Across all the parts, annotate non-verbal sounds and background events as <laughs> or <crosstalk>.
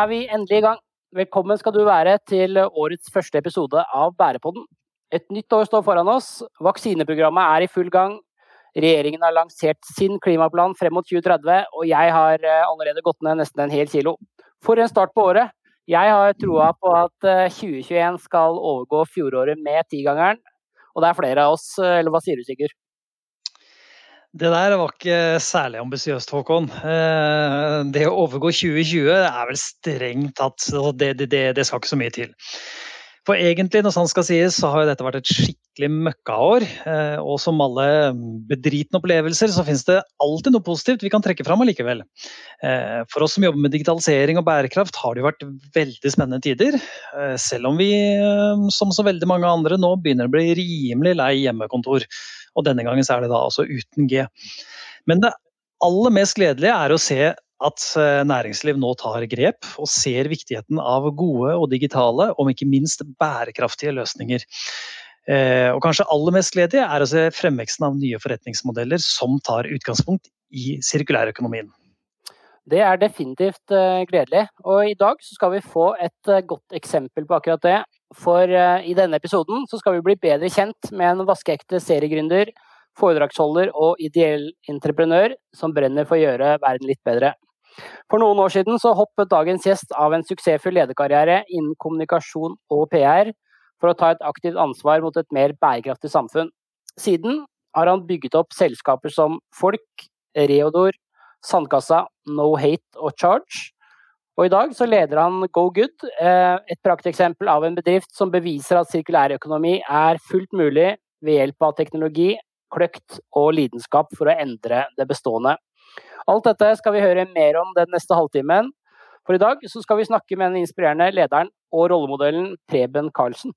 Er vi endelig i gang. Velkommen skal du være til årets første episode av Bærepodden. Et nytt år står foran oss. Vaksineprogrammet er i full gang. Regjeringen har lansert sin klimaplan frem mot 2030, og jeg har eh, allerede gått ned nesten en hel kilo. For en start på året. Jeg har troa på at 2021 eh, skal overgå fjoråret med tigangeren. Og det er flere av oss, eh, eller hva sier du Sigurd? Det der var ikke særlig ambisiøst, Håkon. Det å overgå 2020 er vel strengt tatt det, det, det, skal ikke så mye til. For egentlig, når sant skal sies, så har dette vært et skikkelig møkkaår. Eh, og som alle bedritne opplevelser, så finnes det alltid noe positivt vi kan trekke fram allikevel. Eh, for oss som jobber med digitalisering og bærekraft, har det jo vært veldig spennende tider. Eh, selv om vi, som så veldig mange andre, nå begynner å bli rimelig lei hjemmekontor. Og denne gangen så er det da altså uten G. Men det aller mest gledelige er å se at eh, næringsliv nå tar grep og ser viktigheten av gode og digitale, om ikke minst bærekraftige løsninger. Eh, og kanskje aller mest gledelig er å se fremveksten av nye forretningsmodeller som tar utgangspunkt i sirkulærøkonomien. Det er definitivt eh, gledelig. Og i dag skal vi få et godt eksempel på akkurat det. For i denne episoden skal vi bli bedre kjent med en vaskeekte seriegründer, foredragsholder og ideell entreprenør som brenner for å gjøre verden litt bedre. For noen år siden hoppet dagens gjest av en suksessfull lederkarriere innen kommunikasjon og PR for å ta et aktivt ansvar mot et mer bærekraftig samfunn. Siden har han bygget opp selskaper som Folk, Reodor, Sandkassa, No Hate og Charge. Og i dag så leder han Go Good, eh, et prakteksempel av en bedrift som beviser at sirkulærøkonomi er fullt mulig ved hjelp av teknologi, kløkt og lidenskap for å endre det bestående. Alt dette skal vi høre mer om den neste halvtimen. For i dag så skal vi snakke med den inspirerende lederen og rollemodellen Preben Karlsen.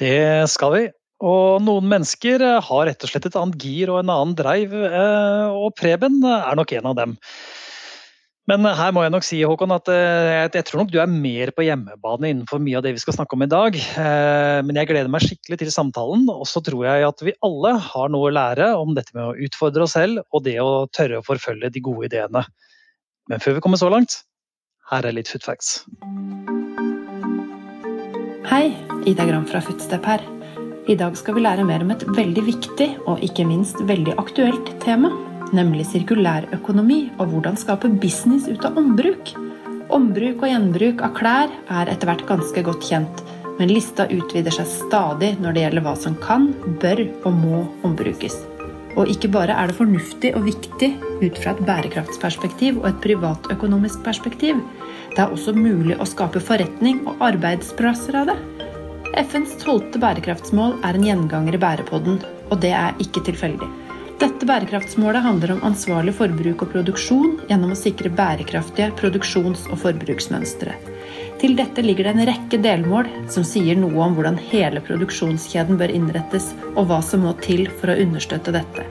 Det skal vi. Og noen mennesker har rett og slett et annet gir og en annen dreiv, eh, og Preben er nok en av dem. Men her må jeg nok si Håkon, at eh, jeg tror nok du er mer på hjemmebane innenfor mye av det vi skal snakke om i dag. Eh, men jeg gleder meg skikkelig til samtalen. Og så tror jeg at vi alle har noe å lære om dette med å utfordre oss selv og det å tørre å forfølge de gode ideene. Men før vi kommer så langt, her er litt footfacts. Hei, Ida Gram fra Footstep her. I dag skal vi lære mer om et veldig viktig og ikke minst veldig aktuelt tema nemlig sirkulærøkonomi og hvordan skape business ut av ombruk. Ombruk og gjenbruk av klær er etter hvert ganske godt kjent, men lista utvider seg stadig når det gjelder hva som kan, bør og må ombrukes. Og ikke bare er det fornuftig og viktig ut fra et bærekraftsperspektiv og et privatøkonomisk perspektiv, det er også mulig å skape forretning og arbeidsplasser av det. FNs tolvte bærekraftsmål er en gjenganger i bærepodden, og det er ikke tilfeldig. Dette bærekraftsmålet handler om ansvarlig forbruk og produksjon gjennom å sikre bærekraftige produksjons- og forbruksmønstre. Til dette ligger det en rekke delmål som sier noe om hvordan hele produksjonskjeden bør innrettes, og hva som må til for å understøtte dette.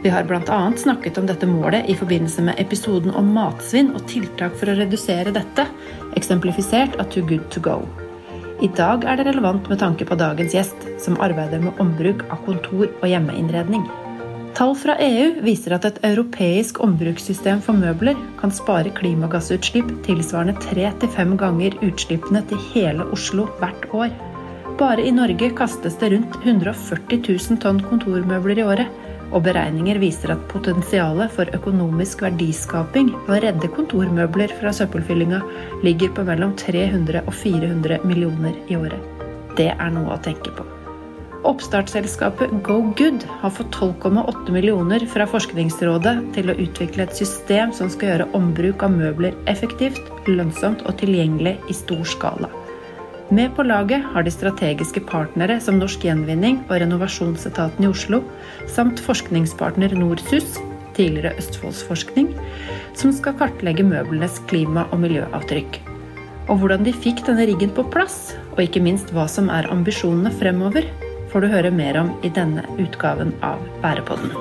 Vi har bl.a. snakket om dette målet i forbindelse med episoden om matsvinn og tiltak for å redusere dette, eksemplifisert av Too Good To Go. I dag er det relevant med tanke på dagens gjest, som arbeider med ombruk av kontor og hjemmeinnredning. Tall fra EU viser at et europeisk ombrukssystem for møbler kan spare klimagassutslipp tilsvarende tre til fem ganger utslippene til hele Oslo hvert år. Bare i Norge kastes det rundt 140 000 tonn kontormøbler i året, og beregninger viser at potensialet for økonomisk verdiskaping ved å redde kontormøbler fra søppelfyllinga ligger på mellom 300 og 400 millioner i året. Det er noe å tenke på. Oppstartsselskapet GoGood har fått 12,8 millioner fra Forskningsrådet til å utvikle et system som skal gjøre ombruk av møbler effektivt, lønnsomt og tilgjengelig i stor skala. Med på laget har de strategiske partnere som Norsk Gjenvinning og Renovasjonsetaten i Oslo, samt forskningspartner Norsus, tidligere Østfoldsforskning, som skal kartlegge møblenes klima- og miljøavtrykk. Og hvordan de fikk denne riggen på plass, og ikke minst hva som er ambisjonene fremover, får du høre mer om i denne utgaven av Bærepodden.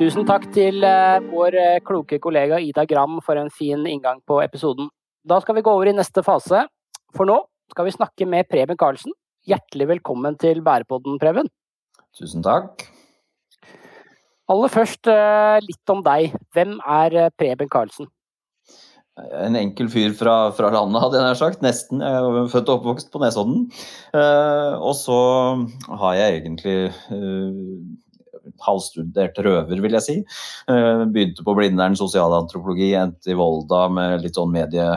Tusen takk til eh, vår eh, kloke kollega Ida Gram for en fin inngang på episoden. Da skal vi gå over i neste fase, for nå skal vi snakke med Preben Karlsen. Hjertelig velkommen til Bærepodden, Preben. Tusen takk. Aller først litt om deg. Hvem er Preben Karlsen? En enkel fyr fra, fra, landet, hadde jeg nær sagt. Nesten. Jeg var født og oppvokst på Nesodden. Eh, og så har jeg egentlig eh, halvstudert røver, vil jeg si. Eh, begynte på Blindern sosialantropologi, endte i Volda med litt sånn medie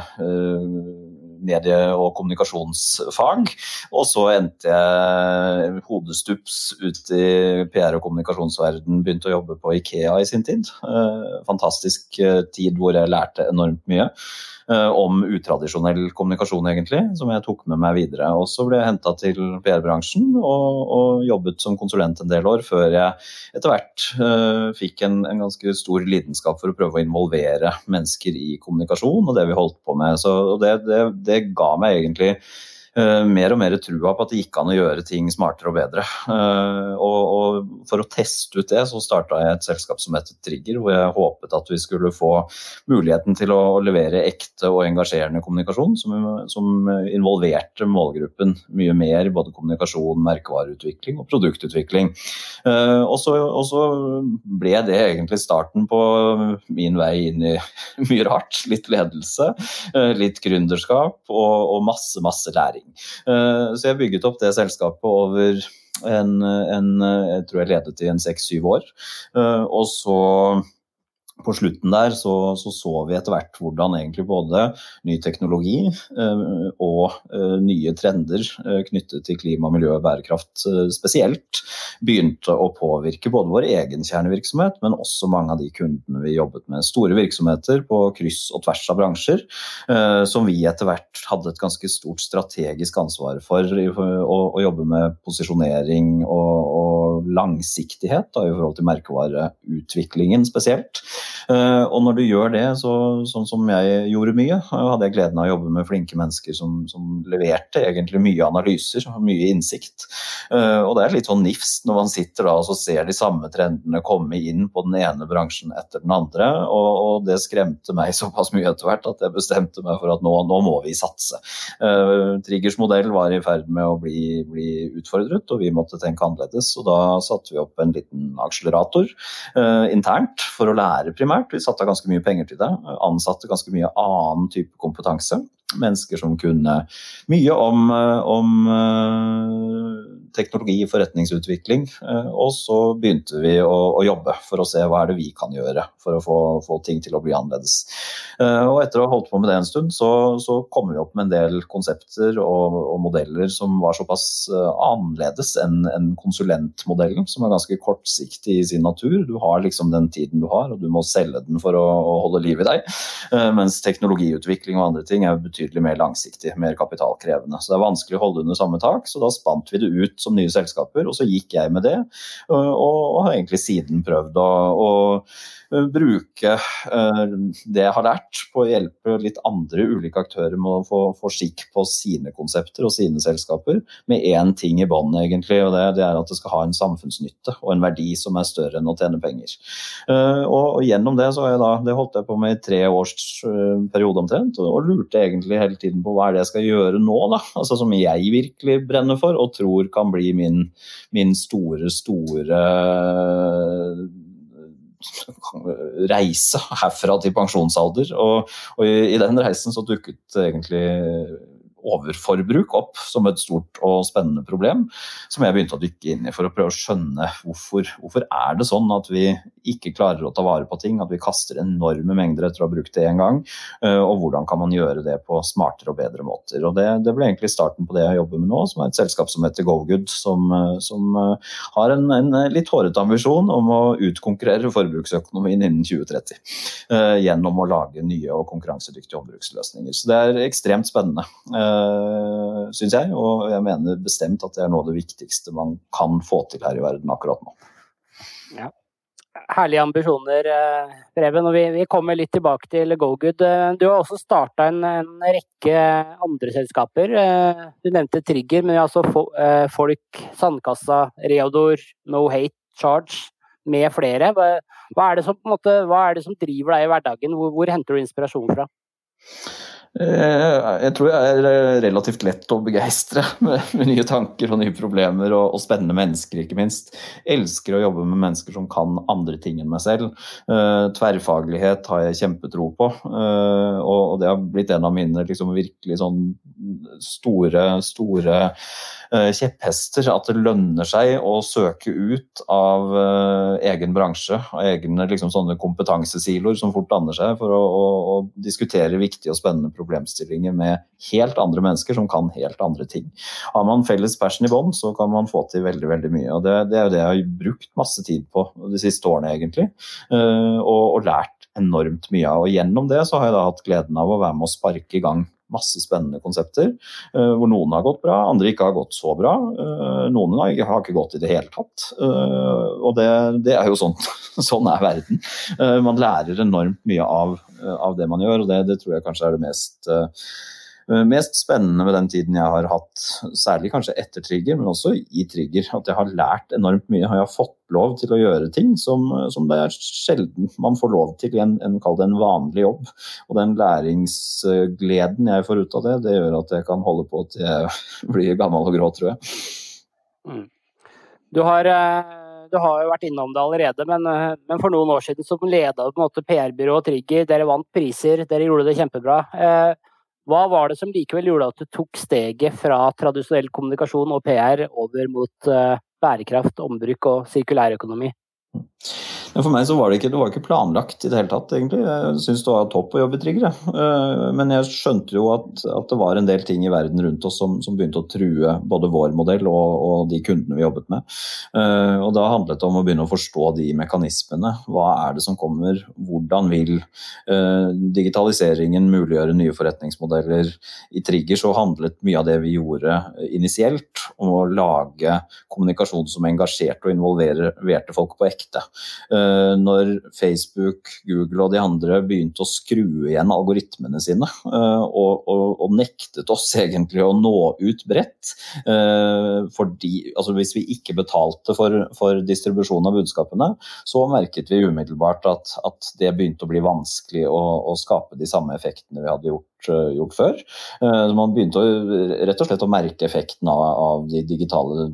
medie- og kommunikasjonsfag. Og så endte jeg hodestups ut i PR- og kommunikasjonsverden, begynte å jobbe på Ikea i sin tid. Fantastisk tid hvor jeg lærte enormt mye. Eh, om utradisjonell kommunikasjon, egentlig, som jeg tok med meg videre. Og så ble jeg henta til PR-bransjen og, og, jobbet som konsulent en del år, før jeg etter hvert uh, fikk en, en, ganske stor lidenskap for å prøve å involvere mennesker i kommunikasjon og det vi holdt på med. Så det, det, det ga meg egentlig mer og mer trua på at det gikk an å gjøre ting smartere og bedre. Uh, og, og, for å teste ut det, så starta jeg et selskap som heter Trigger, hvor jeg håpet at vi skulle få muligheten til å levere ekte og engasjerende kommunikasjon som, som involverte målgruppen mye mer i både kommunikasjon, merkevareutvikling og produktutvikling. Uh, og, så, og så ble det egentlig starten på min vei inn i <laughs> mye rart. Litt ledelse, litt gründerskap og, og masse, masse læring næring. Eh, så jeg bygget opp det selskapet over en, en jeg tror jeg ledet i en seks-syv år. Eh, og så på slutten der så, så, så vi etter hvert hvordan egentlig både ny teknologi eh, og eh, nye trender eh, knyttet til klima, miljø og bærekraft eh, spesielt begynte å påvirke både vår egen kjernevirksomhet, men også mange av de kundene vi jobbet med. Store virksomheter på kryss og tvers av bransjer, eh, som vi etter hvert hadde et ganske stort strategisk ansvar for å, å jobbe med posisjonering og, og langsiktighet da, i forhold til merkevareutviklingen spesielt. Eh, og når du gjør det, så, sånn som jeg gjorde mye, hadde jeg gleden av å jobbe med flinke mennesker som, som leverte egentlig mye analyser mye innsikt. Eh, og det er litt sånn nifst når man sitter da og ser de samme trendene komme inn på den ene bransjen etter den andre, og, og det skremte meg <laughs> såpass mye etter hvert at jeg bestemte meg for at nå, nå må vi satse. Triggers modell var i ferd med å bli, bli, utfordret, og vi måtte tenke annerledes. Og da satte vi opp en liten akselerator uh, internt for å lære primært. Vi satte av ganske mye penger til det. Ansatte ganske mye annen type kompetanse. Mennesker som kunne mye om, om teknologi, forretningsutvikling. Eh, og så begynte vi å, å, jobbe for å se hva er det vi kan gjøre for å få, få ting til å bli annerledes. Eh, og etter å ha holdt på med det en stund, så, så kom vi opp med en del konsepter og, og modeller som var såpass eh, annerledes enn en konsulentmodellen, som er ganske kortsiktig i sin natur. Du har liksom den tiden du har, og du må selge den for å, å holde liv i deg. Mens teknologiutvikling og andre ting er betydelig mer langsiktig, mer kapitalkrevende. Så det er vanskelig å holde under samme tak, så da spant vi det ut som nye selskaper, og så gikk jeg med det. Og, og har egentlig siden prøvd å, bruke eh, det jeg har lært på å hjelpe litt andre ulike aktører med å få, få skikk på sine konsepter og sine selskaper, med én ting i bånn, egentlig, og det, det, er at det skal ha en samfunnsnytte og en verdi som er større enn å tjene penger. Uh, og, og, gjennom det så har jeg da, det holdt jeg på med i tre års periode omtrent, og, og, lurte egentlig hele tiden på hva er det jeg skal gjøre nå, da, altså som jeg virkelig brenner for og tror kan bli min, min store, store <laughs> reise herfra til pensjonsalder. Og, og i, i, den reisen så dukket egentlig overforbruk opp som et stort og spennende problem, som jeg begynte å dykke inn i for å prøve å skjønne hvorfor, hvorfor er det sånn at vi ikke klarer å ta vare på ting, at vi kaster enorme mengder etter å ha brukt det én gang, eh, og hvordan kan man gjøre det på smartere og bedre måter. Og det, det, ble egentlig starten på det jeg jobber med nå, som er et selskap som heter GoGood, som, eh, som eh, har en, en litt hårete ambisjon om å utkonkurrere forbruksøkonomien innen 2030 gjennom å lage nye og konkurransedyktige ombruksløsninger. Så det er ekstremt spennende. Eh, syns jeg. Og jeg mener bestemt at det er noe av det viktigste man kan få til her i verden akkurat nå. Ja. Herlige ambisjoner, eh, Preben. Og vi, vi, kommer litt tilbake til GoGood. Eh, du har også starta en, en, rekke andre selskaper. Du nevnte Trigger, men altså Folk, Sandkassa, Reodor, No Hate Charge med flere. Hva er det som, måte, hva er det som driver deg i hverdagen? Hvor, hvor henter du inspirasjon fra? Eh, jeg tror jeg er eh, relativt lett å begeistre <laughs> med, med nye tanker og nye problemer, og, og, spennende mennesker, ikke minst. Elsker å jobbe med mennesker som kan andre ting enn meg selv. Uh, tverrfaglighet har jeg kjempetro på, uh, og, og, det har blitt en av mine liksom, virkelig sånn store, store uh, kjepphester. At det lønner seg å søke ut av egen bransje og egne liksom, sånne kompetansesiloer som fort danner seg, for å, å, å diskutere viktige og spennende problemstillinger med helt andre mennesker som kan helt andre ting. Har man felles passion i bånn, så kan man få til veldig veldig mye. og Det, det er jo det jeg har brukt masse tid på de siste årene, egentlig. Uh, og, og, lært enormt mye av. Og Gjennom det så har jeg da hatt gleden av å være med å sparke i gang masse spennende konsepter. Uh, hvor noen har gått bra, andre ikke har gått så bra. Uh, noen har ikke, gått i det hele tatt. Uh, og det, det, er jo sånn, <laughs> sånn er verden. man lærer enormt mye av Eh, av det man gjør. og Det, det tror jeg kanskje er det mest, mest spennende med den tiden jeg har hatt, særlig kanskje etter Trigger, men også i Trigger. At jeg har lært enormt mye. Jeg har fått lov til å gjøre ting som, som det er sjelden man får lov til i en, en, en vanlig jobb. Og den læringsgleden jeg får ut av det, det gjør at jeg kan holde på til jeg blir gammel og grå, tror jeg. Mm. Du har uh du har jo vært innom det allerede, men, eh, men for noen år siden så leda PR-byrået Trigger. Dere vant priser, dere gjorde det kjempebra. Eh, hva var det som likevel gjorde at du tok steget fra tradisjonell kommunikasjon og PR over mot eh, bærekraft, ombruk og sirkulærøkonomi? For meg så var det ikke, det var ikke planlagt i det hele tatt, egentlig. Jeg syns det var topp å jobbe i Trigger. Eh, men jeg skjønte jo at, at, det var en del ting i verden rundt oss som, som begynte å true både vår modell og, og, de kundene vi jobbet med. Eh, og da handlet det om å begynne å forstå de mekanismene. Hva er det som kommer? Hvordan vil eh, digitaliseringen muliggjøre nye forretningsmodeller? I Trigger så handlet mye av det vi gjorde initielt om å lage kommunikasjon som engasjerte og involverte folk på ekte. Eh, når Facebook, Google og de andre begynte å skru igjen algoritmene sine eh, og, og, og nektet oss <laughs> egentlig å nå ut bredt. Eh, altså hvis vi ikke betalte for, for distribusjon av budskapene, så merket vi umiddelbart at, at det begynte å bli vanskelig å, å, skape de samme effektene vi hadde gjort, gjort før. Man begynte å, rett og slett å merke effekten av, av de digitale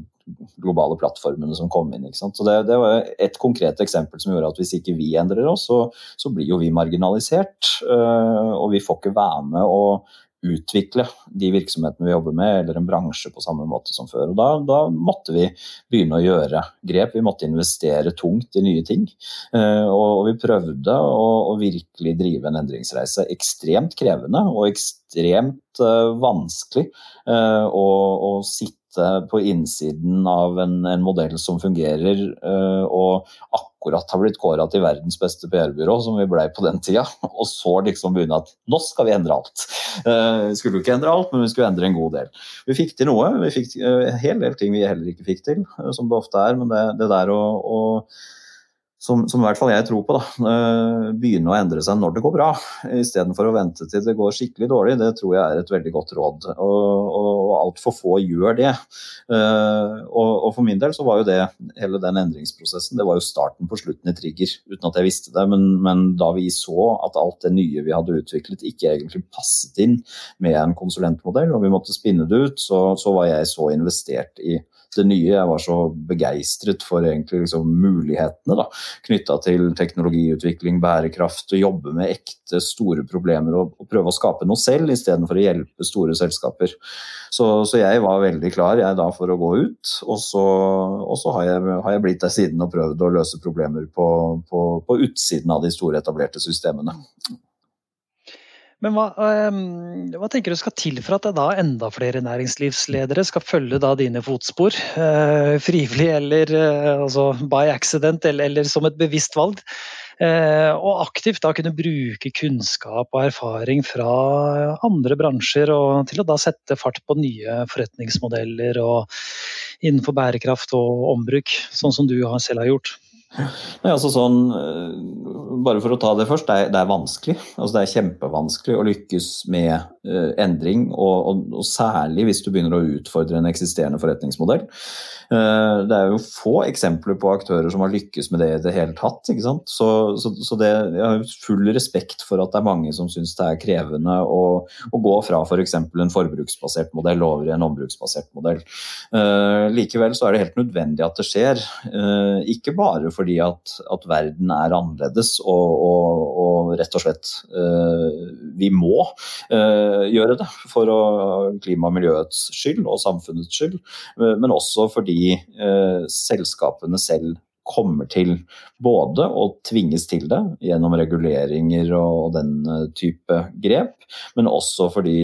globale plattformene som kom inn. Så det, det, var et konkret eksempel som gjorde at hvis ikke vi endrer oss, så, så blir jo vi marginalisert. Øh, og vi får ikke være med å utvikle de virksomhetene vi jobber med, eller en bransje på samme måte som før. Og da, da måtte vi begynne å gjøre grep. Vi måtte investere tungt i nye ting. Øh, og, vi prøvde å, å virkelig drive en endringsreise. Ekstremt krevende og ekstremt øh, vanskelig å, å sitte på innsiden av en, en modell som fungerer, uh, og akkurat har blitt kåra til verdens beste PR-byrå, som vi blei på den tida. <laughs> Og så liksom begynne at nå skal vi endre alt. Uh, vi skulle jo ikke endre alt, men vi skulle endre en god del. Vi fikk til noe. Vi fikk uh, en hel del ting vi heller ikke fikk til, som det ofte er. Men det, det der å som, som, i hvert fall jeg tror på, da, eh, begynne å endre seg når det går bra, istedenfor å vente til det går skikkelig dårlig. Det tror jeg er et veldig godt råd. Og, og altfor få gjør det. Eh, og, og, for min del så var jo det, hele den endringsprosessen, det var jo starten på slutten i Trigger, uten at jeg visste det. Men, men da vi så at alt det nye vi hadde utviklet ikke egentlig passet inn med en konsulentmodell, og vi måtte spinne det ut, så, så var jeg så investert i det nye. Jeg var så begeistret for egentlig liksom mulighetene knytta til teknologiutvikling, bærekraft, å jobbe med ekte store problemer og, og prøve å skape noe selv istedenfor å hjelpe store selskaper. Så, så, jeg var veldig klar jeg da for å gå ut, og så, og så har, jeg, har, jeg, blitt der siden og prøvd å løse problemer på, på, på utsiden av de store etablerte systemene. Men hva, um, hva, tenker du skal til for at da enda flere næringslivsledere skal følge da dine fotspor? Uh, frivillig eller uh, altså by accident eller, eller, som et bevisst valg? Uh, og aktivt da kunne bruke kunnskap og erfaring fra andre bransjer og til å da sette fart på nye forretningsmodeller og innenfor bærekraft og ombruk, sånn som du selv har gjort? Nei, altså sånn, eh, bare for å ta det først, det er, det er vanskelig. Altså det er kjempevanskelig å lykkes med endring, og, og, og, særlig hvis du begynner å utfordre en eksisterende forretningsmodell. Eh, det er jo få eksempler på aktører som har lykkes med det i det hele tatt. ikke sant? Så, så, så det, jeg har full respekt for at det er mange som syns det er krevende å, å gå fra f.eks. For en forbruksbasert modell over i en ombruksbasert modell. Uh, likevel så er det helt nødvendig at det skjer. Ikke bare fordi at, at verden er annerledes og, og, og rett og slett vi må gjøre det for klima og miljøets skyld og samfunnets skyld, men også fordi eh, selskapene selv kommer til både å tvinges til det gjennom reguleringer og den eh, type grep, men også fordi,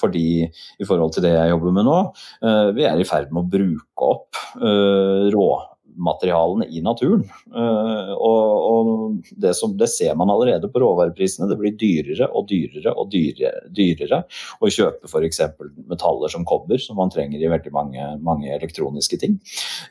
fordi i forhold til det jeg jobber med nå, eh, vi er i ferd med å bruke opp eh, rå materialene i naturen. Eh, og, og det, som, det, ser man allerede på råvareprisene. Det blir dyrere og dyrere og dyrere, dyrere å kjøpe f.eks. metaller som kobber, som man trenger i veldig mange, mange elektroniske ting.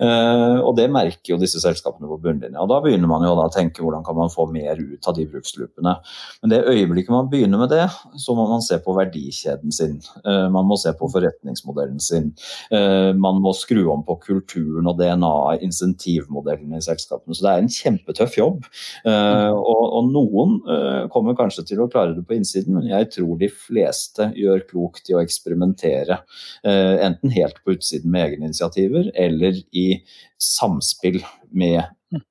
Uh, og det merker jo disse selskapene på bunnlinja. Og da begynner man jo å tenke hvordan kan man få mer ut av de bruksloopene. Men det øyeblikket man begynner med det, så må man se på verdikjeden sin. Uh, man må se på forretningsmodellen sin. Man må skru om på kulturen og DNA-et insentivmodellene i selskapene. Så det er en kjempetøff jobb. Uh, og, og, noen uh, kommer kanskje til å klare det på innsiden, men jeg tror de fleste gjør klokt i å eksperimentere. Uh, enten helt på utsiden med egne initiativer, eller i samspill med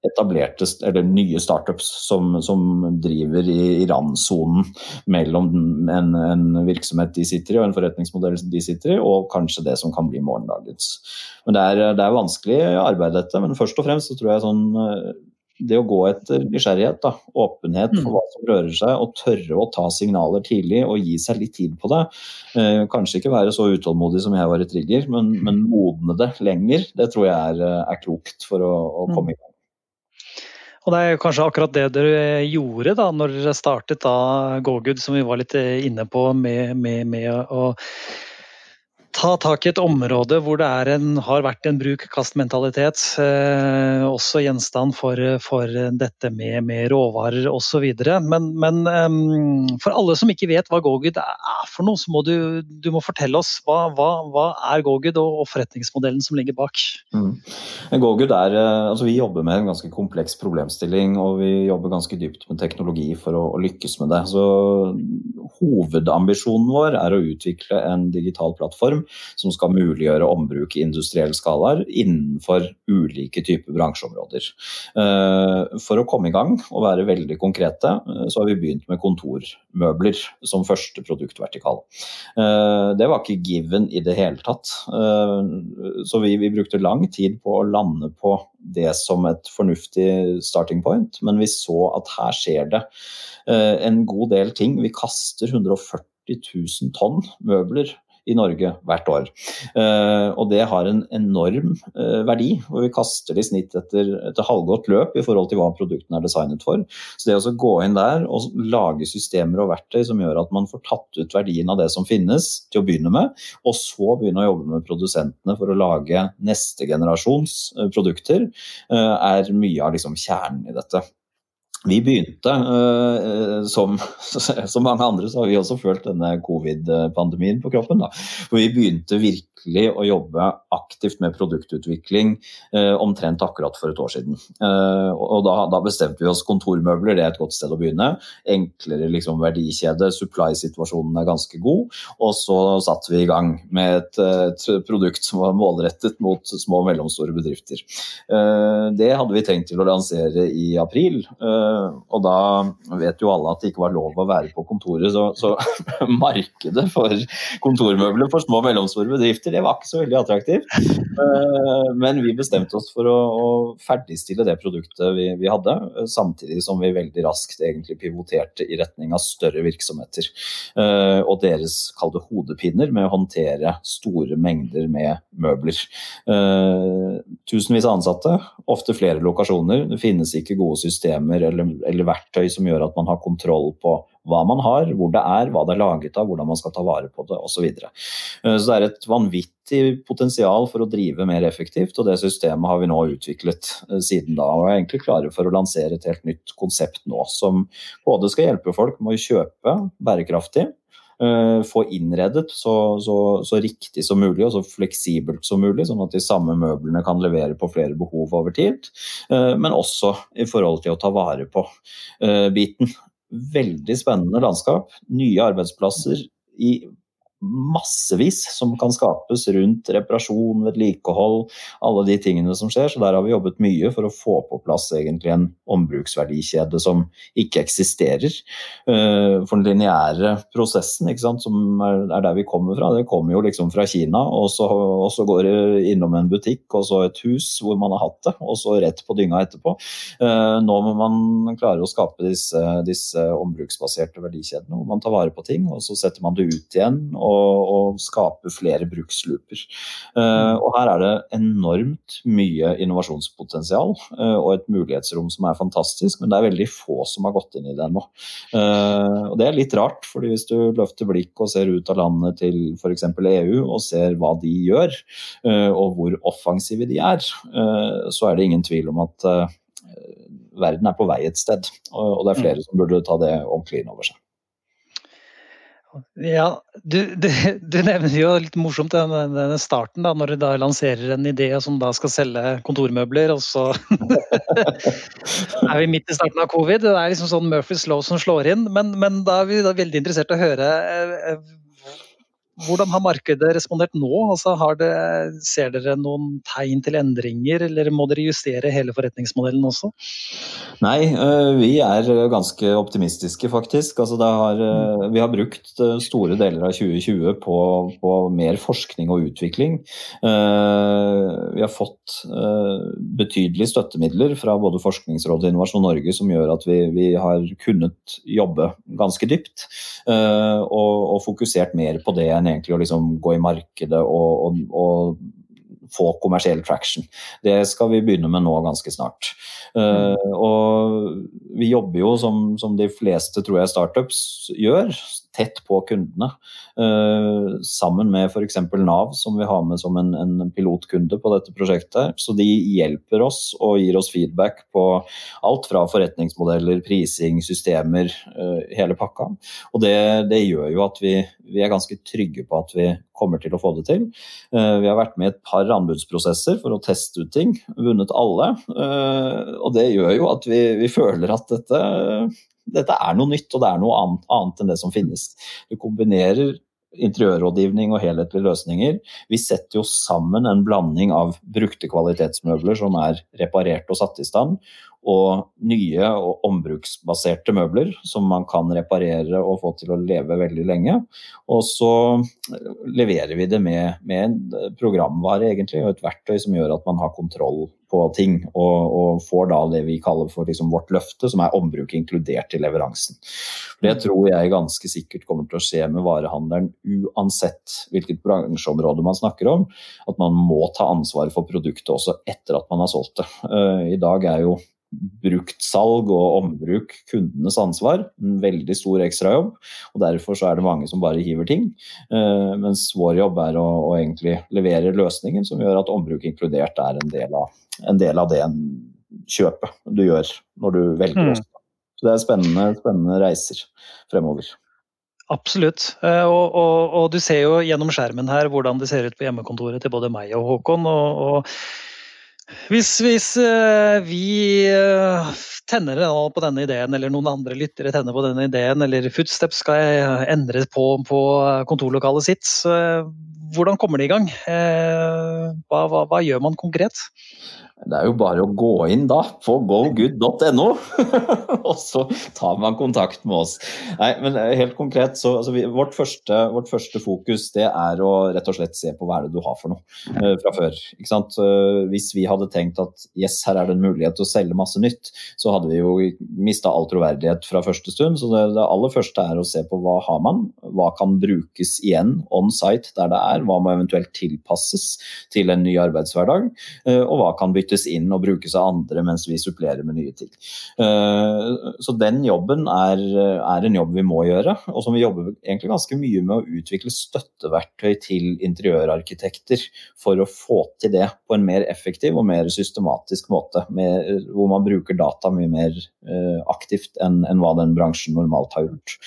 etablerte eller nye startups som, som driver i, i randsonen mellom en, en, virksomhet de sitter i og en forretningsmodell de sitter i, og kanskje det som kan bli morgendagens. Men Det er, det er vanskelig arbeid, dette. Men først og fremst så tror jeg sånn eh, det å gå etter nysgjerrighet, da, åpenhet for mm. hva som rører seg, og tørre å ta signaler tidlig og gi seg litt tid på det. Eh, kanskje ikke være så utålmodig som jeg var i Trigger, men, men modne det lenger. Det tror jeg er, eh, er klokt for å, å, komme i gang. Og Det er kanskje akkurat det dere gjorde da når dere startet da GoGood, som vi var litt inne på med, med, med å ta tak i et område hvor det en, har vært en bruk-kast-mentalitet. Eh, også gjenstand for, for dette med, med råvarer osv. Men, men um, for alle som ikke vet hva GoGud er for noe, så må du, du må fortelle oss hva, hva, hva er GoGud og, og, forretningsmodellen som ligger bak. Mm. GoGud er, eh, altså Vi jobber med en ganske kompleks problemstilling og vi jobber ganske dypt med teknologi for å, å lykkes med det. Så Hovedambisjonen vår er å utvikle en digital plattform som skal muliggjøre ombruk i industriell skala innenfor ulike typer bransjeområder. Eh, for å komme i gang og være veldig konkrete, eh, så har vi begynt med kontormøbler som første produktvertikal. Eh, det var ikke given i det hele tatt. Så vi, vi brukte lang tid på å lande på det som et fornuftig starting point, men vi så at her skjer det en god del ting. Vi kaster 140 000 tonn møbler i Norge hvert år. Eh, og det har en enorm eh, verdi, og vi kaster det i snitt etter, etter halvgått løp i forhold til hva produktene er designet for. Så det å gå inn der og lage systemer og verktøy som gjør at man får tatt ut verdien av det som finnes, til å begynne med, og så begynne å jobbe med produsentene for å lage neste generasjons eh, produkter, er mye av liksom kjernen i dette. Vi begynte, uh, som, <laughs> som, mange andre, så har vi også følt denne covid-pandemien på kroppen. Da. For vi begynte virkelig å jobbe aktivt med produktutvikling uh, omtrent akkurat for et år siden. Og da, da, bestemte vi oss kontormøbler, det er et godt sted å begynne. Enklere liksom, verdikjede, supply-situasjonen er ganske god. Og så satte vi i gang med et, et produkt som var målrettet mot små og mellomstore bedrifter. det hadde vi tenkt til å lansere i april. Eh, og da vet jo alle at det ikke var lov å være på kontoret, så, så <laughs> markedet for kontormøbler for små og mellomstore bedrifter, det var ikke så veldig attraktivt. Eh, men vi bestemte oss for å, å ferdigstille det produktet vi, vi, hadde, samtidig som vi veldig raskt egentlig pivoterte i retning av større virksomheter. Eh, og deres kalde hodepinner med å håndtere store mengder med møbler. Tusenvis av ansatte, ofte flere lokasjoner. Det finnes ikke gode systemer eller eller, eller, verktøy som gjør at man har kontroll på hva man har, hvor det er, hva det er laget av, hvordan man skal ta vare på det osv. Så, videre. Eh, så det er et vanvittig potensial for å drive mer effektivt, og det systemet har vi nå utviklet eh, siden da. Og er egentlig klare for å lansere et helt nytt konsept nå, som både skal hjelpe folk med å kjøpe bærekraftig, få innredet så, så, så, riktig som mulig og så fleksibelt som mulig, sånn at de samme møblene kan levere på flere behov over tid. Men også i forhold til å ta vare på biten. Veldig spennende landskap. Nye arbeidsplasser i massevis som kan skapes rundt reparasjon, vedlikehold, alle de tingene som skjer. Så der har vi jobbet mye for å få på plass egentlig en ombruksverdikjede som ikke eksisterer. Eh, for den lineære prosessen, sant, som er der vi kommer fra, det kommer jo liksom fra Kina. Og så, og så, går det innom en butikk og så et hus hvor man har hatt det, og så rett på dynga etterpå. Eh, nå må man klare å skape disse, disse ombruksbaserte verdikjedene hvor man tar vare på ting, og så setter man det ut igjen. og og, og skape flere bruksluper. Uh, og her er det enormt mye innovasjonspotensial uh, og et mulighetsrom som er fantastisk, men det er veldig få som har gått inn i det ennå. Uh, og det er litt rart, fordi hvis du løfter blikk og ser ut av landet til f.eks. EU og ser hva de gjør, og hvor offensive de er, så er det ingen tvil om at verden er på vei et sted. Og det er flere som burde ta det ordentlig inn over seg. Ja, du, du, du, nevner jo litt morsomt den, den, starten, da, når du da lanserer en idé som da skal selge kontormøbler, og så <laughs> er vi midt i starten av covid. Det er liksom sånn Murphys law som slår inn. Men, men da er vi da veldig interessert i å høre eh, hvordan har markedet respondert nå? Altså, det, ser dere noen tegn til endringer, eller må dere justere hele forretningsmodellen også? Nei, øh, vi er ganske optimistiske, faktisk. Altså, har, øh, vi har brukt øh, store deler av 2020 på, på mer forskning og utvikling. Vi har fått betydelige støttemidler fra både Forskningsrådet og Innovasjon Norge som gjør at vi, vi har kunnet jobbe ganske dypt og, og fokusert mer på det enn egentlig å liksom gå i markedet og, og, og få kommersiell traction. Det skal vi begynne med nå ganske snart. Uh, og vi jobber jo som, som, de fleste tror jeg startups gjør, tett på kundene. Uh, sammen med f.eks. Nav, som vi har med som en, en, pilotkunde på dette prosjektet. Så de hjelper oss og gir oss feedback på alt fra forretningsmodeller, prising, systemer, uh, hele pakka. Og det, det gjør jo at vi, vi, er ganske trygge på at vi kommer til å få det til. Vi har vært med i et par anbudsprosesser for å teste ut ting, vunnet alle. Og det gjør jo at vi, vi føler at dette dette er noe nytt, og det er noe annet, annet enn det som finnes. Vi kombinerer interiørrådgivning og helhetlige løsninger. Vi setter jo sammen en blanding av brukte kvalitetsmøbler som er reparert og satt i stand, og nye og ombruksbaserte møbler som man kan reparere og få til å leve veldig lenge. Og så leverer vi det med, med en programvare egentlig, og et verktøy som gjør at man har kontroll på ting, og, og får da det vi kaller for liksom vårt løfte, som er ombruk inkludert i leveransen. Det tror jeg ganske sikkert kommer til å skje med varehandelen uansett hvilket bransjeområde man snakker om, at man må ta ansvar for produktet også etter at man har solgt det. Uh, I dag er jo bruktsalg og ombruk kundenes ansvar. En veldig stor ekstrajobb. og Derfor så er det mange som bare hiver ting. Uh, mens vår jobb er å, å, egentlig levere løsningen som gjør at ombruk inkludert er en del av, en del av det kjøpet du gjør når du velger mm. Så det er spennende, spennende reiser fremover. Absolutt. Eh, og, og, og, du ser jo gjennom skjermen her hvordan det ser ut på hjemmekontoret til både meg og Håkon. og, og hvis, hvis uh, vi uh, tenner på denne ideen, eller noen andre lyttere tenner på denne ideen, eller Footsteps skal uh, endre på, på kontorlokalet sitt, hvordan kommer det i gang? Hva, hva, hva, gjør man konkret? Det er jo bare å gå inn da på gogood.no, <laughs> og så tar man kontakt med oss. Nei, men helt konkret, så altså vi, vårt, første, vårt, første, fokus det er å rett og slett se på hva er det du har for noe uh, fra før. Ikke sant? Uh, hvis vi hadde tenkt at yes, her er det en mulighet til å selge masse nytt, så hadde vi jo mista all troverdighet fra første stund. Så det, det, aller første er å se på hva har man, hva kan brukes igjen on site der det er, hva må eventuelt tilpasses til en ny arbeidshverdag, uh, og hva kan byttes byttes inn og brukes av andre mens vi supplerer med nye ting. Så den jobben er, er en jobb vi må gjøre, og som vi jobber egentlig ganske mye med å utvikle støtteverktøy til interiørarkitekter for å få til det på en mer effektiv og mer systematisk måte, med, hvor man bruker data mye mer aktivt enn, enn hva den bransjen normalt har gjort.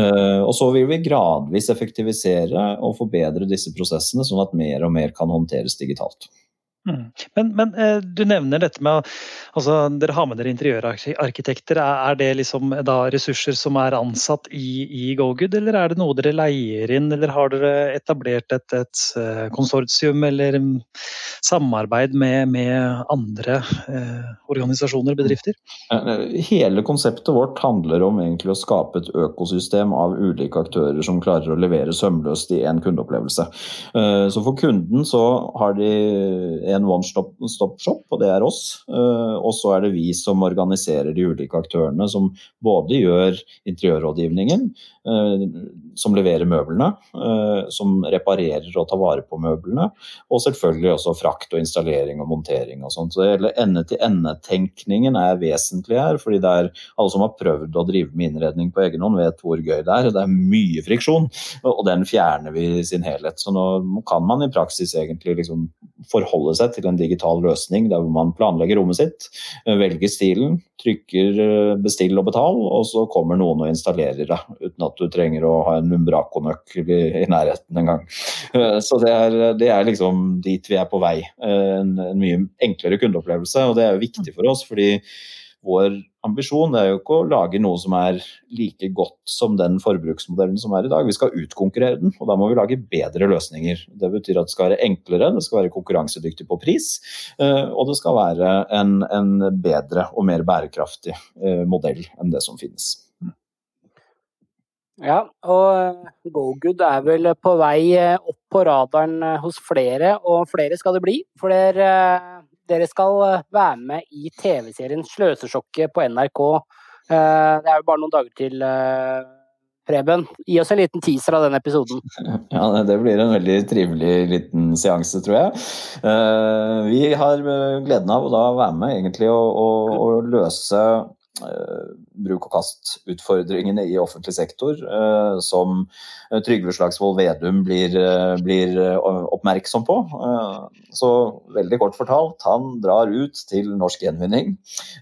Og så vil vi gradvis effektivisere og forbedre disse prosessene, sånn at mer og mer kan håndteres digitalt. Mm. Men, men, eh, du nevner dette med altså Dere har med dere interiørarkitekter. Er det liksom da ressurser som er ansatt i, i GoGood, eller er det noe dere leier inn? Eller har dere etablert et, et eh, konsortium eller samarbeid med, med andre eh, organisasjoner og bedrifter? Hele konseptet vårt handler om egentlig å skape et økosystem av ulike aktører som klarer å levere sømløst i en kundeopplevelse. Eh, så for kunden så har de en one-stop-shop, og det er oss. Eh, og så er det vi som organiserer de ulike aktørene, som både gjør interiørrådgivningen, eh, som leverer møblene, eh, som reparerer og tar vare på møblene, og selvfølgelig også frakt og installering og montering og sånt. Så hele ende-til-ende-tenkningen er vesentlig her, fordi det er alle som har prøvd å drive med innredning på egen hånd, vet hvor gøy det er. Det er mye friksjon, og den fjerner vi i sin helhet. Så nå kan man i praksis egentlig liksom forholde seg til en digital løsning der man planlegger rommet sitt, eh, velger stilen, trykker eh, bestill og betal, og så kommer noen og installerer det uten at du trenger å ha en Umbraco-nøkkel i, nærheten engang. Eh, så det er, det er, liksom dit vi er på vei. En, en mye enklere kundeopplevelse, og det er jo viktig for oss. fordi vår ambisjon er jo ikke å lage noe som er like godt som den forbruksmodellen som er i dag. Vi skal utkonkurrere den, og da må vi lage bedre løsninger. Det betyr at det skal være enklere, det skal være konkurransedyktig på pris, eh, og det skal være en, en bedre og mer bærekraftig eh, modell enn det som finnes. Ja, og GoGood er vel på vei opp på radaren hos flere, og flere skal det bli. For dere dere skal eh, være med i TV-serien 'Sløsesjokket' på NRK. Eh, det er jo bare noen dager til, eh, Preben. Gi oss en liten teaser av den episoden. <laughs> Ja, Det blir en veldig trivelig liten seanse, tror jeg. Vi har gleden av å da være med egentlig og, og, og løse bruk og kast-utfordringene i offentlig sektor, som Trygve Slagsvold Vedum blir, blir, oppmerksom på. Så veldig kort fortalt, han drar ut til Norsk Gjenvinning.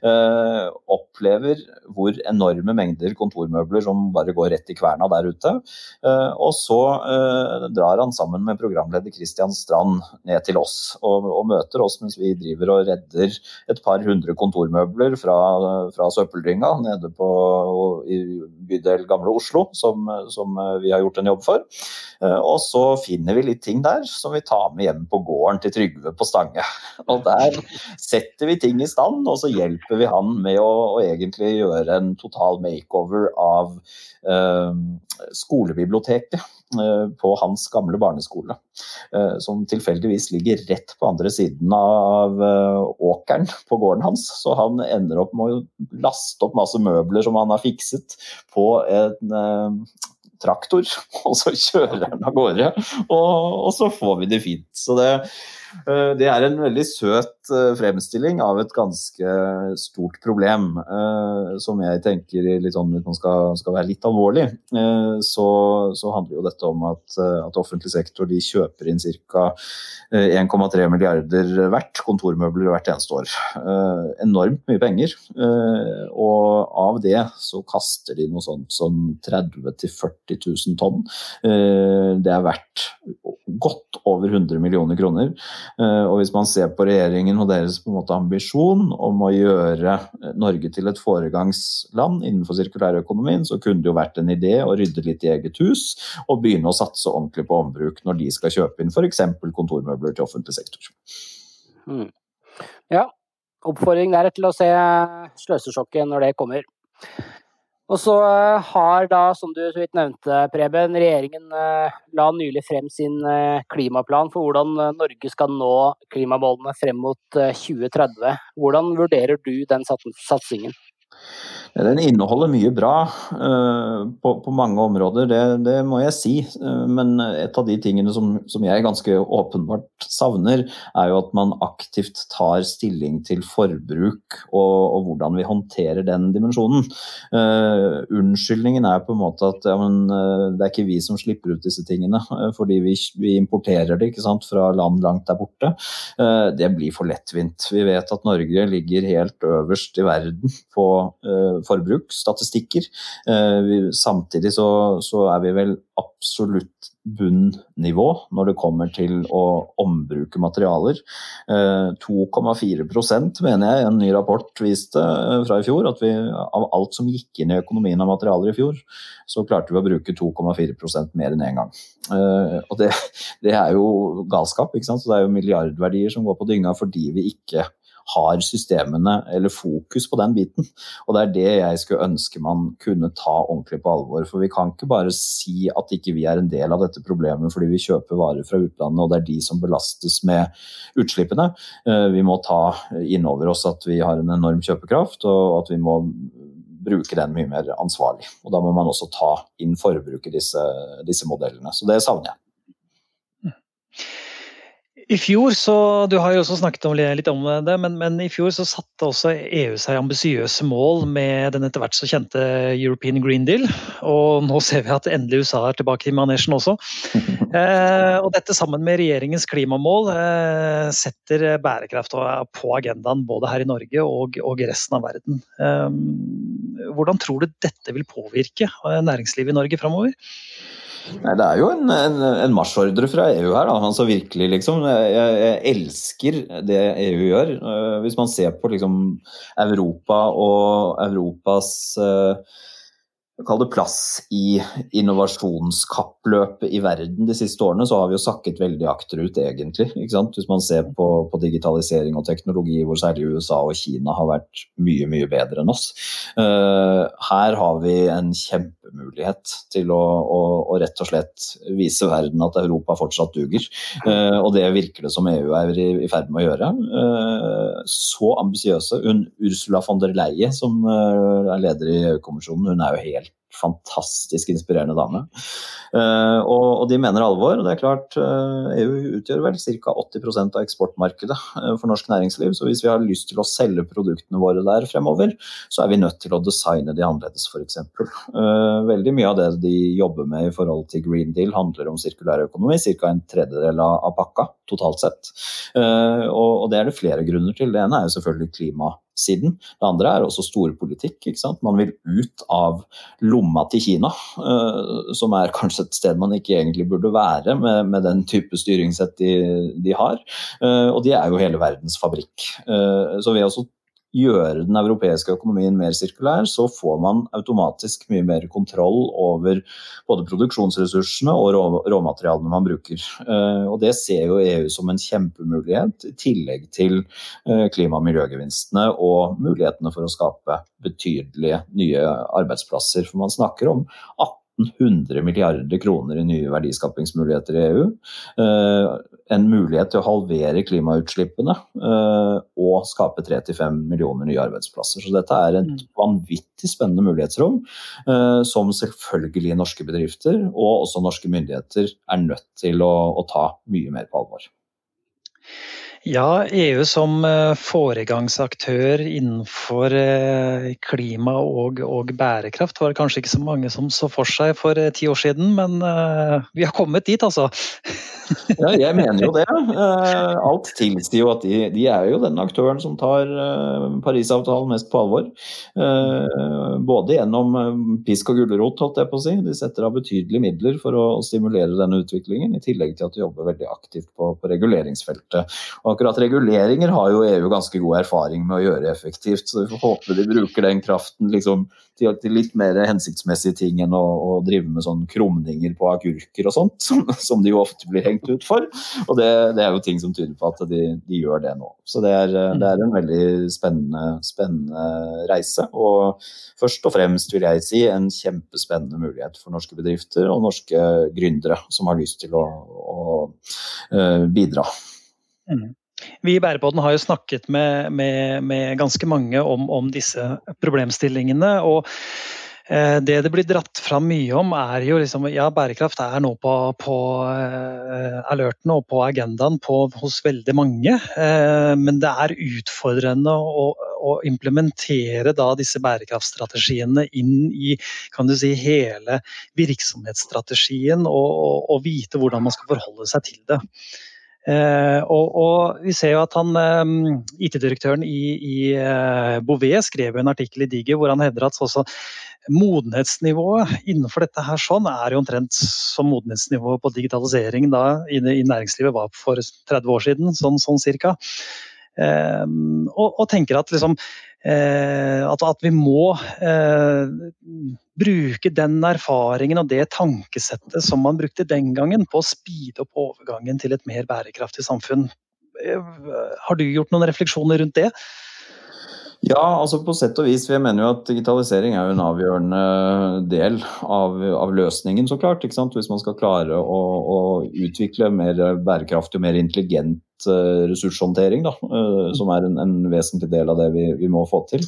Eh, opplever hvor enorme mengder kontormøbler som bare går rett i kverna der ute. Eh, og så eh, drar han sammen med programleder Christian Strand ned til oss og, og, møter oss mens vi driver og redder et par hundre kontormøbler fra, fra søppeldynga nede på, i bydel Gamle Oslo, som, som vi har gjort en jobb for. Eh, og så finner vi litt ting der som vi tar med hjem på gården til Trygve på Stange. <laughs> Og der setter vi ting i stand, og så hjelper vi han med å, å egentlig gjøre en total makeover av eh, skolebiblioteket eh, på hans gamle barneskole. Eh, som tilfeldigvis ligger rett på andre siden av åkeren på gården hans. Så han ender opp med å laste opp masse møbler som han har fikset på en traktor, <laughs> og så kjører han av gårde. Og, så får vi det fint. Så det, Eh, det er en veldig søt eh, fremstilling av et ganske stort problem, eh, som jeg tenker litt sånn, hvis man skal, skal, være litt alvorlig, så, så, handler jo dette om at, at offentlig sektor de kjøper inn ca. 1,3 milliarder hvert kontormøbler hvert eneste år. Enormt mye penger. Og av det så kaster de noe sånt som 30 000-40 000 tonn. Det er verdt godt over 100 millioner kroner. Eh, og hvis man ser på regjeringen og deres ambisjon om å gjøre Norge til et foregangsland innenfor sirkulærøkonomien, så kunne det jo vært en idé å rydde litt i eget hus og begynne å satse ordentlig på ombruk når de skal kjøpe inn f.eks. kontormøbler til offentlig sektor. Mm. Ja, oppfordring der til å se sløsesjokket når det kommer. Og så eh, har da, som du så vidt nevnte, Preben, regjeringen eh, la nylig frem sin eh, klimaplan for hvordan Norge skal nå klimamålene frem mot 2030. Hvordan vurderer du den satsingen? Den inneholder mye bra uh, på, på, mange områder, det, det, må jeg si. Uh, men et av de tingene som, som, jeg ganske åpenbart savner, er jo at man aktivt tar stilling til forbruk og, og hvordan vi håndterer den dimensjonen. Uh, unnskyldningen er på en måte at ja, men, det er ikke vi som slipper ut disse tingene, fordi vi, vi importerer det sant, fra land langt der borte. det blir for lettvint. Vi vet at Norge ligger helt øverst i verden på forbruksstatistikker. Eh, samtidig så, så, er vi vel absolutt bunnivå når det kommer til å ombruke materialer. 2,4 eh, mener jeg en ny rapport viste eh, fra i fjor, at vi av alt som gikk inn i økonomien av materialer i fjor, så klarte vi å bruke 2,4 mer enn én en gang. Og det, det, er jo galskap. ikke sant? Så det er jo milliardverdier som går på dynga fordi vi ikke har systemene eller fokus på den biten. Og det er det jeg skulle ønske man kunne ta ordentlig på alvor. For vi kan ikke bare si at ikke vi er en del av dette problemet fordi vi kjøper varer fra utlandet og det er de som belastes med utslippene. Eh, vi må ta inn over oss at vi har en enorm kjøpekraft og at vi må bruke den mye mer ansvarlig. Og da må man også ta inn forbruket disse, disse modellene. Så det savner jeg. I fjor, så, Du har jo også snakket om, litt om det, men, men, i fjor så satte også EU seg ambisiøse mål med den etter hvert så kjente European Green Deal. Og nå ser vi at endelig USA er tilbake i manesjen også. <laughs> Eh, og dette sammen med regjeringens klimamål eh, setter bærekraft på agendaen både her i Norge og, og resten av verden. Eh, hvordan tror du dette vil påvirke eh, næringslivet i Norge framover? Nei, Det er jo en, en, en marsjordre fra EU her, da. Altså virkelig, liksom. Jeg, jeg, elsker det EU gjør. Eh, hvis man ser på liksom Europa og Europas uh, kall det plass i innovasjonskappløpet i verden de siste årene, så har vi jo sakket veldig akterut, egentlig. Hvis man ser på, på, digitalisering og teknologi, hvor særlig USA og Kina har vært mye, mye bedre enn oss. Uh, her har vi en kjempemulighet til å, å, å, rett og slett vise verden at Europa fortsatt duger. Uh, og det virker det som EU er i, i ferd med å gjøre. Uh, så ambisiøse. Ursula von der Leie, som er leder i EU-kommisjonen, hun er jo helt fantastisk inspirerende dame. Uh, og, de mener alvor. og det er klart uh, EU utgjør vel ca. 80% av eksportmarkedet uh, for norsk næringsliv. Så hvis vi har lyst til å selge produktene våre der fremover, så er vi nødt til å designe de annerledes, f.eks. Veldig mye av det de jobber med i forhold til Green Deal, handler om sirkulær økonomi. Ca. en tredjedel av, pakka totalt sett. Og, det er det flere grunner til. Det ene er jo selvfølgelig klima siden. Det andre er også storpolitikk. Man vil ut av lomma til Kina, uh, som er kanskje et sted man ikke egentlig burde være med, med den type styringssett de, de har. Uh, og de er jo hele verdens fabrikk. Uh, så ved å gjøre den europeiske økonomien mer sirkulær, så får man automatisk mye mer kontroll over både produksjonsressursene og råmaterialene man bruker. Eh, og Det ser jo EU som en kjempemulighet, i tillegg til eh, klima- og miljøgevinstene og mulighetene for å skape betydelige nye arbeidsplasser. For man snakker om 18 100 milliarder kroner i nye verdiskapingsmuligheter i EU. Eh, en mulighet til å halvere klimautslippene eh, og skape 3-5 millioner nye arbeidsplasser. Så dette er et mm. vanvittig spennende mulighetsrom eh, som selvfølgelig norske bedrifter og også norske myndigheter er nødt til å, å ta mye mer på alvor. Ja, EU som eh, foregangsaktør innenfor eh, klima og, og, bærekraft var det kanskje ikke så mange som så for seg for eh, ti år siden, men vi har kommet dit, altså. <laughs> ja, jeg mener jo det. Alt tilsier jo at de, de, er jo den aktøren som tar Parisavtalen mest på alvor. Både gjennom pisk og gulrot, holdt jeg på å si. De setter av betydelige midler for å stimulere denne utviklingen, i tillegg til at de jobber veldig aktivt på, på reguleringsfeltet. Og akkurat reguleringer har jo EU ganske god erfaring med å gjøre effektivt, så vi får håpe de bruker den kraften liksom, til, til, litt mer hensiktsmessige ting enn å, å, drive med sånn krumninger på agurker og sånt, <laughs> som, som, de jo ofte blir hengt ut for. Og det, det er jo ting som tyder på at de, de gjør det nå. Så det er, det er en veldig spennende, spennende, reise. Og først og fremst vil jeg si en kjempespennende mulighet for norske bedrifter og norske gründere som har lyst til å, å, å eh, bidra. Mm. Vi i Bærepodden har jo snakket med, med, med ganske mange om, om, disse problemstillingene. og Eh, det det blir dratt fram mye om, er jo liksom Ja, bærekraft er nå på, på uh, alerten og på agendaen på, hos veldig mange. Uh, men det er utfordrende å, å implementere da disse bærekraftstrategiene inn i kan du si, hele virksomhetsstrategien og, og, og vite hvordan man skal forholde seg til det. Uh, og, og, vi ser jo at han, eh, IT-direktøren i, i eh, Bouvet skrev en artikkel i Digi hvor han hevder at også modenhetsnivået innenfor dette her sånn er jo omtrent som modenhetsnivået på digitalisering da i, i, næringslivet var for 30 år siden, sånn, sånn cirka. Eh, og, og, tenker at liksom eh, at, at, vi må eh, bruke den erfaringen og det tankesettet som man brukte den gangen på å speede opp overgangen til et mer bærekraftig samfunn. Eh, har du gjort noen refleksjoner rundt det? Ja, altså på sett og vis. Jeg mener jo at digitalisering er jo en avgjørende del av, av løsningen, så klart. Hvis man skal klare å, å utvikle mer bærekraftig og mer intelligent Eh, ressurshåndtering, da, eh, som er en, en, vesentlig del av det vi, vi, må få til.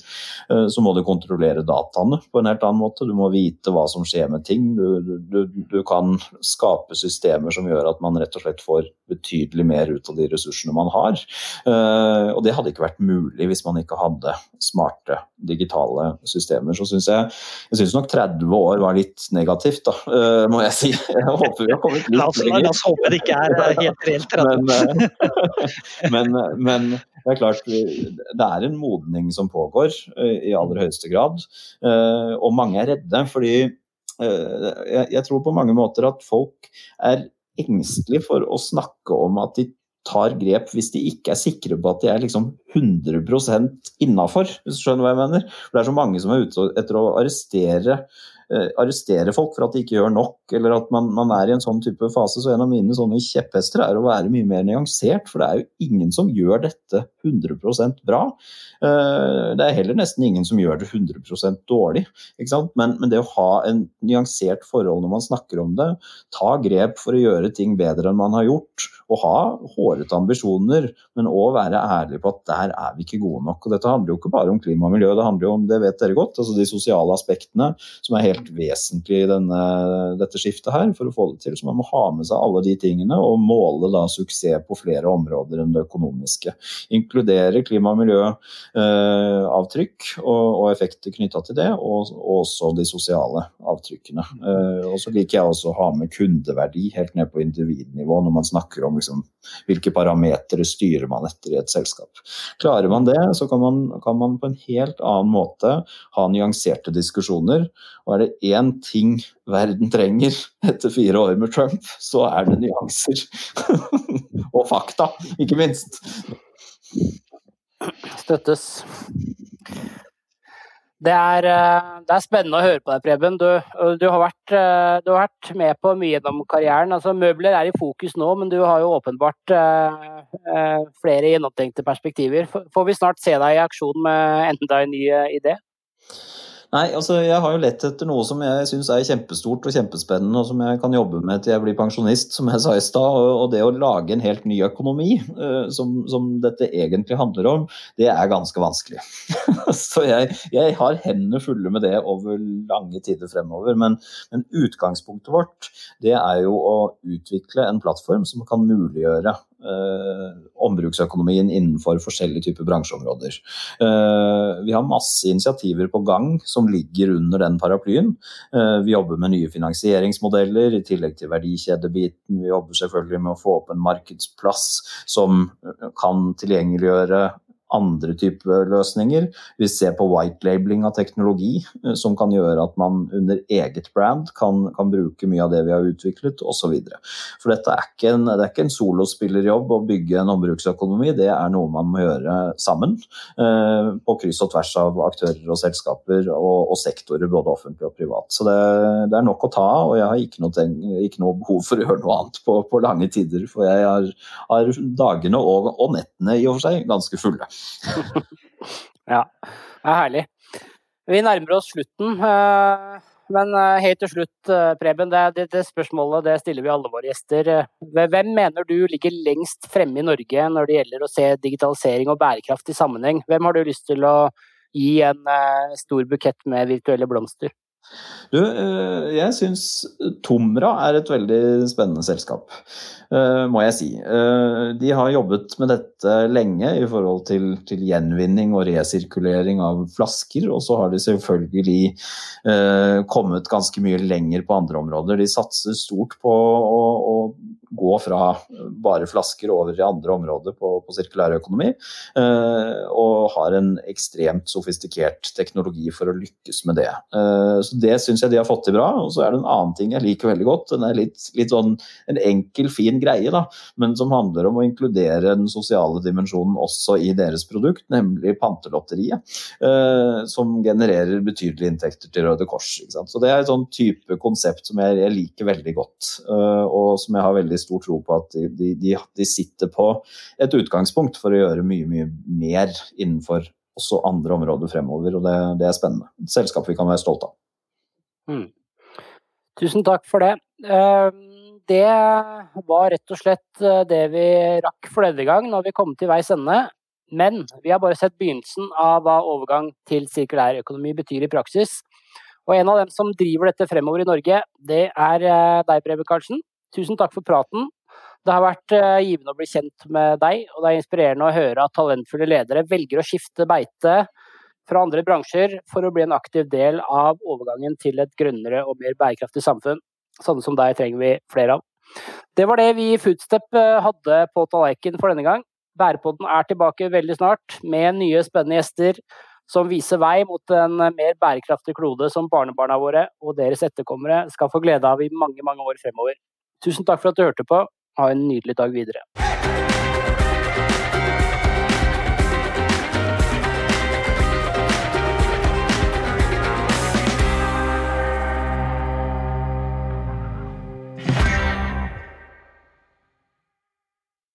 Eh, så må du kontrollere dataene på en helt annen måte. Du må vite hva som skjer med ting. Du, du, du kan skape systemer som gjør at man rett og slett får betydelig mer ut av de ressursene man har. Og det hadde ikke vært mulig hvis man ikke hadde smarte digitale systemer. Så syns jeg jeg synes nok 30 år var litt negativt, da, må jeg si. Jeg håper vi har kommet litt lenger. La oss håpe det ikke er helt reelt 30. <laughs> men, men, det er klart, det er en modning som pågår eh, i aller høyeste grad. Eh, og mange er redde, fordi eh, jeg tror på mange måter at folk er engstelige for å snakke om at de tar grep hvis de ikke er sikre på at de er liksom 100 innafor, hvis du skjønner hva jeg mener. For Det er så mange som er ute etter å arrestere arrestere folk for at de ikke gjør nok, eller at man, man, er i en sånn type fase. Så en av mine sånne kjepphester er å være mye mer nyansert, for det er jo ingen som gjør dette 100% bra. Eh, det er heller nesten ingen som gjør det 100% dårlig. Men, men, det å ha en nyansert forhold når man snakker om det, ta grep for å gjøre ting bedre enn man har gjort, og ha hårete ambisjoner, men òg være ærlig på at der er vi ikke gode nok. Og dette handler jo ikke bare om klima og miljø, det handler jo om, det vet dere godt, altså de sosiale aspektene som er helt helt vesentlig i denne, dette skiftet her for å få det til. Så man må ha med seg alle de tingene og måle da suksess på flere områder enn det økonomiske. Inkludere klima- og miljøavtrykk eh, og, og, effekter knytta til det, og, og, også de sosiale avtrykkene. Eh, og så liker jeg også å ha med kundeverdi helt ned på individnivå når man snakker om liksom, hvilke parametere styrer man etter i et selskap. Klarer man det, så kan man, kan man på en helt annen måte ha nyanserte diskusjoner. Og er det én ting verden trenger etter fire år med Trump, så er det nyanser. <laughs> og fakta, ikke minst. Støttes. Det er, eh, det er, spennende å høre på deg, Preben. Du, du, har vært, eh, du, har vært, med på mye gjennom karrieren. Altså, møbler er i fokus nå, men du har jo åpenbart uh, flere gjennomtenkte perspektiver. Får vi snart se deg i aksjon med enten deg en ny idé? Nei, altså jeg har jo lett etter noe som jeg syns er kjempestort og kjempespennende, og som jeg kan jobbe med til jeg blir pensjonist, som jeg sa i stad. Og det å lage en helt ny økonomi, uh, som, som, dette egentlig handler om, det er ganske vanskelig. <laughs> Så jeg, jeg, har hendene fulle med det over lange tider fremover. Men, men, utgangspunktet vårt, det er jo å utvikle en plattform som kan muliggjøre eh, ombruksøkonomien innenfor forskjellige typer bransjeområder. Eh, vi har masse initiativer på gang som ligger under den paraplyen. Eh, vi jobber med nye finansieringsmodeller i tillegg til verdikjedebiten. Vi jobber selvfølgelig med å få opp en markedsplass som kan tilgjengeliggjøre andre typer løsninger. Vi ser på white-labeling av teknologi, eh, som kan gjøre at man under eget brand kan, kan bruke mye av det vi har utviklet, osv. For dette er ikke en, det er ikke en solospillerjobb å bygge en ombruksøkonomi, det er noe man må gjøre sammen. Eh, på kryss og tvers av aktører og selskaper og, og sektorer, både offentlig og privat. Så det, det, er nok å ta og jeg har ikke noe, ikke noe, behov for å gjøre noe annet på, på lange tider. For jeg har, har dagene og, og nettene i og for seg ganske fulle. <laughs> ja, det er herlig. Vi nærmer oss slutten. Eh, Men helt til slutt, Preben. Det, det, det, spørsmålet det stiller vi alle våre gjester. Hvem mener du ligger lengst fremme i Norge når det gjelder å se digitalisering og bærekraft i sammenheng? Hvem har du lyst til å gi en stor bukett med virtuelle blomster? Du, eh, jeg syns Tomra er et veldig spennende selskap, eh, må jeg si. Eh, de har jobbet med dette lenge i forhold til, til gjenvinning og resirkulering av flasker. Og så har de selvfølgelig kommet ganske mye lenger på andre områder. De satser stort på å, å gå fra bare flasker over i andre områder på, på sirkulærøkonomi. Og har en ekstremt sofistikert teknologi for å lykkes med det. Så det syns jeg de har fått til bra. Og så er det en annen ting jeg liker veldig godt. Den er litt, litt sånn en enkel, fin greie, da, men som handler om å inkludere den sosiale dimensjonen også i deres produkt, nemlig Pantelotteriet. Eh, som genererer betydelige inntekter til Røde Kors. Så det er et sånn type konsept som jeg, jeg liker veldig godt. Eh, og som jeg har veldig stor tro på at de, de, de sitter på et utgangspunkt for å gjøre mye, mye mer innenfor også andre områder fremover, og det, det er spennende. Et selskap vi kan være stolte av. Mm. Tusen takk for det. Ehm, det var rett og slett eh, det vi rakk for denne gang når vi kom til veis ende. Men vi har bare sett begynnelsen av hva overgang til sirkulær økonomi betyr i praksis. Og en av dem som driver dette fremover i Norge, det er eh, deg, Preben Karlsen. Tusen takk for praten. Det har vært eh, givende å bli kjent med deg, og det er inspirerende å høre at talentfulle ledere velger å skifte beite fra andre bransjer for å bli en aktiv del av overgangen til et grønnere og mer bærekraftig samfunn. Sånne som deg trenger vi flere av. Det var det vi i Foodstep eh, hadde på tallerkenen for denne gang. Bærepodden er tilbake veldig snart med nye spennende gjester som viser vei mot en mer bærekraftig klode som barnebarna våre og deres etterkommere skal få glede av i mange, mange år fremover. Tusen takk for at du hørte på. Ha en nydelig dag videre.